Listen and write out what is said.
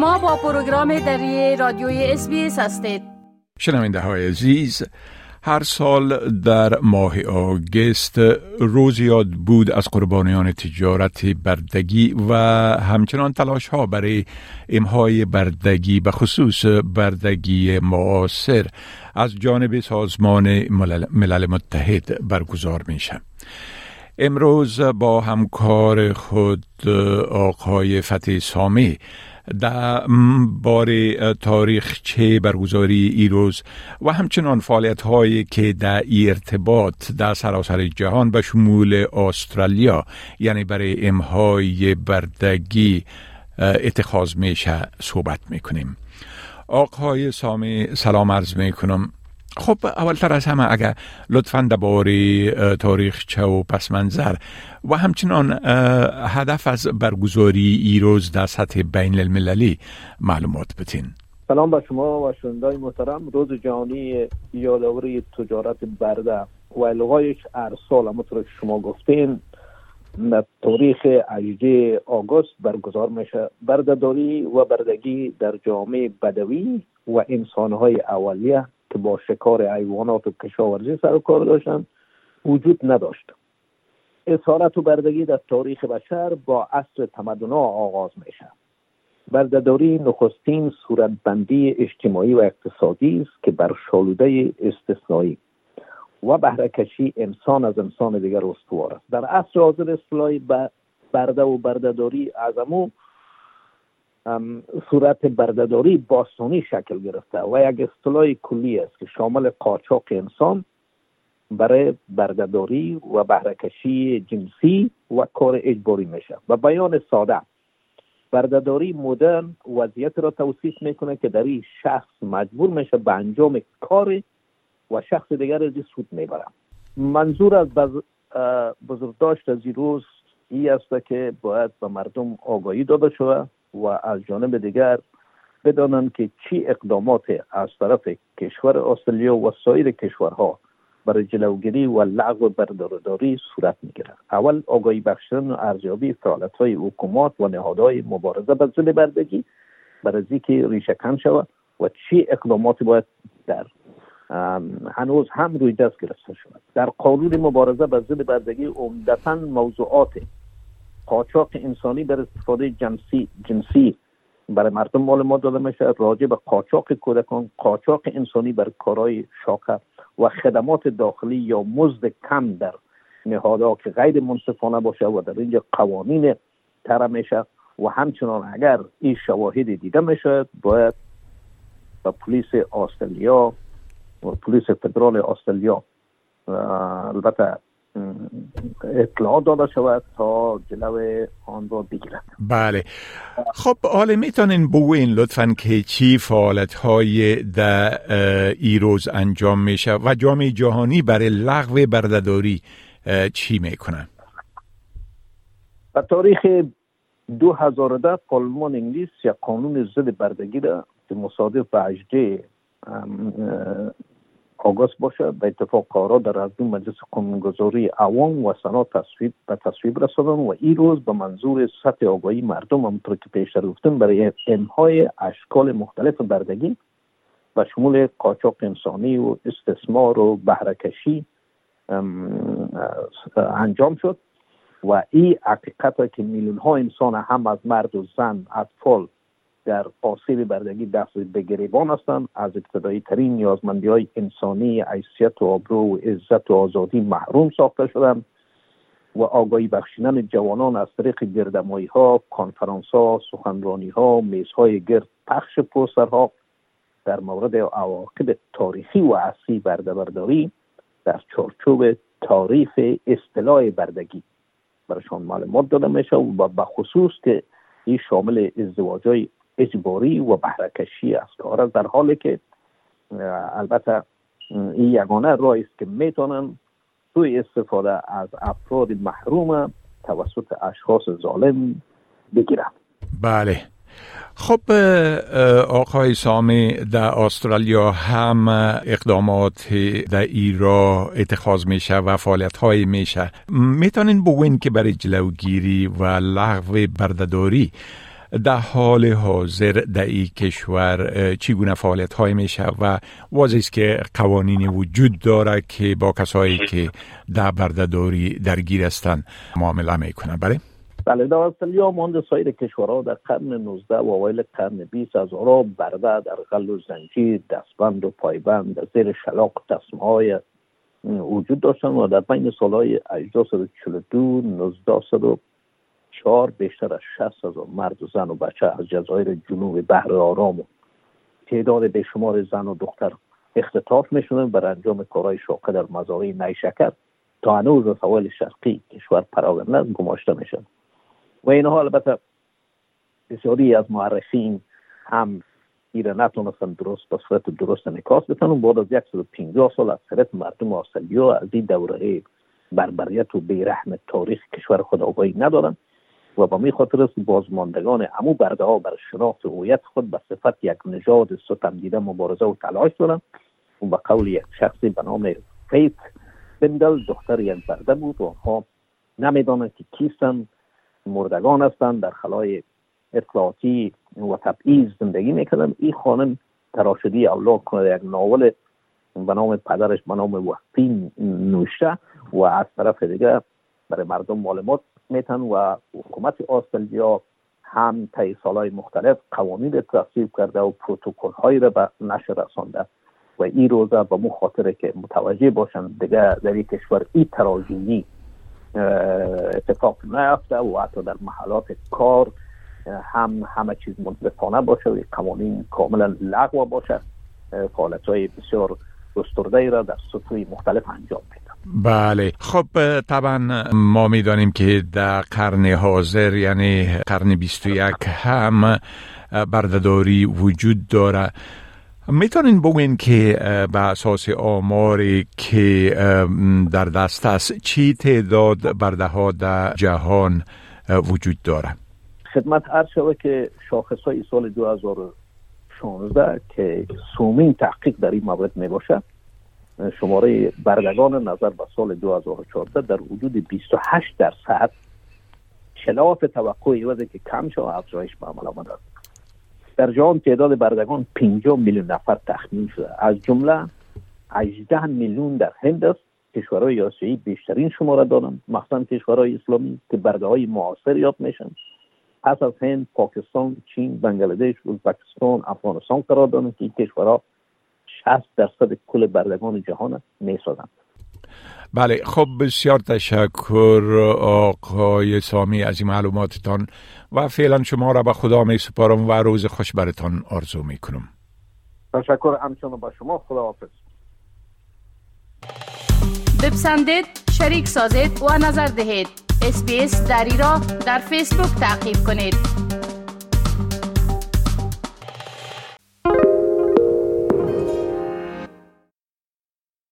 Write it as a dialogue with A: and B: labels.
A: شما با پروگرام دری رادیوی اس هستید
B: شنونده های عزیز هر سال در ماه آگست روز یاد بود از قربانیان تجارت بردگی و همچنان تلاش ها برای امهای بردگی به خصوص بردگی معاصر از جانب سازمان ملل متحد برگزار میشه. امروز با همکار خود آقای فتح سامی در بار تاریخ چه برگزاری ایروز و همچنان فعالیت هایی که در ارتباط در سراسر جهان به شمول استرالیا یعنی برای امهای بردگی اتخاذ میشه صحبت می‌کنیم. آقای سامی سلام عرض می‌کنم. خب اولتر از همه اگر لطفا درباره تاریخچه و پس منظر و همچنان هدف از برگزاری ایروز در سطح بین المللی معلومات بتین.
C: سلام به شما و شنوندای محترم. روز جهانی یادآوری تجارت برده و الغایش هر سال همونطور که شما گفتین در تاریخ 18 آگوست برگزار میشه. بردهداری و بردگی در جامعه بدوی و انسانهای اولیه که با شکار حیوانات و کشاورزی سر و کار داشتن وجود نداشت. اسارت و بردگی در تاریخ بشر با عصر تمدن آغاز میشه بردهداری نخستین صورتبندی اجتماعی و اقتصادی است که بر شالوده استثنایی و بهرهکشی انسان از انسان دیگر استوار است. در عصر حاضر اصطلاحی برده و بردهداری از امو صورت بردهداری باستانی شکل گرفته و یک اصطلاح کلی است که شامل قاچاق انسان برای بردهداری و بهرهکشی جنسی و کار اجباری میشه. و بیان ساده بردهداری مدرن وضعیت را توصیف می‌کنه که در این شخص مجبور میشه به انجام کاری و شخص دیگر از سود می‌بره. منظور از بزرگداشت از این روز ای است که باید به مردم آگاهی داده شود. و از جانب دیگر بدانند که چی اقدامات از طرف کشور استرالیا و سایر کشورها برای جلوگیری و لغو بردارداری صورت می‌گیرد. اول آگاهی بخشیدن و ارزیابی فعالیت های حکومات و نهادهای مبارزه به ظل بردگی برای اینکه ریشه کن شود و چی اقداماتی باید در هنوز هم روی دست گرفته شود. در قانون مبارزه به ضد بردگی عمدتا موضوعات قاچاق انسانی بر استفاده جنسی جنسی برای مردم معلومات داده میشه راجع به قاچاق کودکان قاچاق انسانی بر کارهای شاکه و خدمات داخلی یا مزد کم در نهادها که غیر منصفانه باشه و در اینجا قوانین تره میشه و همچنان اگر این شواهد دیده میشه باید به پلیس استرالیا و پلیس فدرال استرالیا البته اطلاع داده شود تا جلو آن را بگیرد.
B: بله. خب حالا می‌تونین بگوین لطفا که چی فعالت های در ایروز انجام میشه و جامعه جهانی برای لغو بردهداری چی می‌کنن؟
C: به تاریخ 2010 پارلمان انگلیس یک قانون ضد بردگی را که مصادف به 18 آگاست باشه. به اتفاق کارا در از مجلس قانونگذاری عوام و سنا تصویب به تصویب رساندن و این روز به منظور سطح آگاهی مردم همونطور که پیشتر گفتم برای انهای اشکال مختلف بردگی و شمول قاچاق انسانی و استثمار و بهرهکشی انجام شد. و این حقیقت که میلیون ها انسان هم از مرد و زن اطفال در آسیب بردگی دست به گریبان هستند از ابتدایی ترین نیازمندی های انسانی حیثیت و آبرو و عزت و آزادی محروم ساخته شدند و آگاهی بخشیدن جوانان از طریق گردمایی ها کانفرانس ها سخنرانی ها میز های گرد پخش ها در مورد عواقب تاریخی و اصلی برده برداری در چارچوب تاریخ اصطلاح بردگی برشان معلومات داده میشه و به خصوص که این شامل ازدواج های اجباری و بهرهکشی است کار در حالی که البته این یگانه راه است که می‌تونن سوی استفاده از افراد محروم توسط اشخاص ظالم بگیرن.
B: بله. خب آقای سامی در استرالیا هم اقدامات در ایرا اتخاذ میشه و فعالیت های میشه می‌تونین بگوین که برای جلوگیری و لغو بردهداری در حال حاضر در این کشور چگونه فعالیت های میشه و واضح است که قوانینی وجود داره که با کسایی که در بردهداری درگیر هستند معامله می‌کنن. بله؟
C: بله در استرالیا مانند سایر کشورها در قرن 19 و اوایل قرن 20 از را برده در غل و زنجیر دستبند و پایبند زیر شلاق های وجود داشتن و در بین سالهای 1842 1904 بیشتر از 60 هزار مرد و زن و بچه از جزایر جنوب بحر آرام و تعداد بیشمار زن و دختر اختطاف میشونن بر انجام کارهای شاقه در مزارع نیشکر تا هنوز از حوال شرقی کشور پراگنده گماشته میشن. و اینها البته بسیاری از معرخین هم ایره نتونستن درست به صورت درست نکاس بتنن بعد از 150 سال از سرت مردم آسلیا از این دوره بربریت و بیرحم تاریخ کشور خود آگاهی ندارن. و با می خاطر است بازماندگان امو برده ها بر شناخت هویت خود به صفت یک نژاد ستم دیده مبارزه و تلاش دارن و به قول یک شخصی به نام فیت بندل دختر یک برده بود و آنها نمی‌دانند که کیستن مردگان هستند در خلای اطلاعاتی و تبعیض زندگی می‌کردن این خانم تراشدی اولاد کنه یک ناول به نام پدرش به نام وقتی نوشته و از طرف دیگه برای مردم معلومات میتن و حکومت آسترالیا هم طی سالهای مختلف قوانین تصویب کرده و پروتکل هایی را به نشر رسانده و این روزه به مو خاطره که متوجه باشن دیگه در این کشور این تراژدی اتفاق نیفته و حتی در محلات کار هم همه چیز منصفانه باشه و قوانین کاملا لغو باشه. فعالیت های بسیار گسترده را در سطوح مختلف انجام میده
B: بله. خب طبعا ما می‌دانیم که در قرن حاضر یعنی قرن 21 هم بردهداری وجود داره. می‌تونین بگوین که به اساس آماری که در دست است چی تعداد برده ها در جهان وجود داره؟
C: خدمت عرض شده که شاخص های سال 2016 که سومین تحقیق در این مورد می باشه شماره بردگان نظر به سال 2014 در حدود 28 درصد خلاف توقع وضعی که کم شد افزایش به عمل آمده در جهان تعداد بردگان 50 میلیون نفر تخمین شده. از جمله 18 میلیون در هند است. کشورهای آسیایی بیشترین شماره دارند مخصوصا کشورهای اسلامی که برده های معاصر یاد میشن. پس از هند پاکستان چین بنگلادش ازبکستان افغانستان قرار دارند که این کشورها 60 درصد کل بردگان جهان می‌سازند.
B: بله خب بسیار تشکر آقای سامی از این معلوماتتان و فعلا شما را به خدا می سپارم و روز خوش برتان آرزو می کنم
C: تشکر همچنان با شما. خدا حافظ.
A: بپسندید شریک سازید و نظر دهید. اسپیس دری را در فیسبوک تعقیب کنید.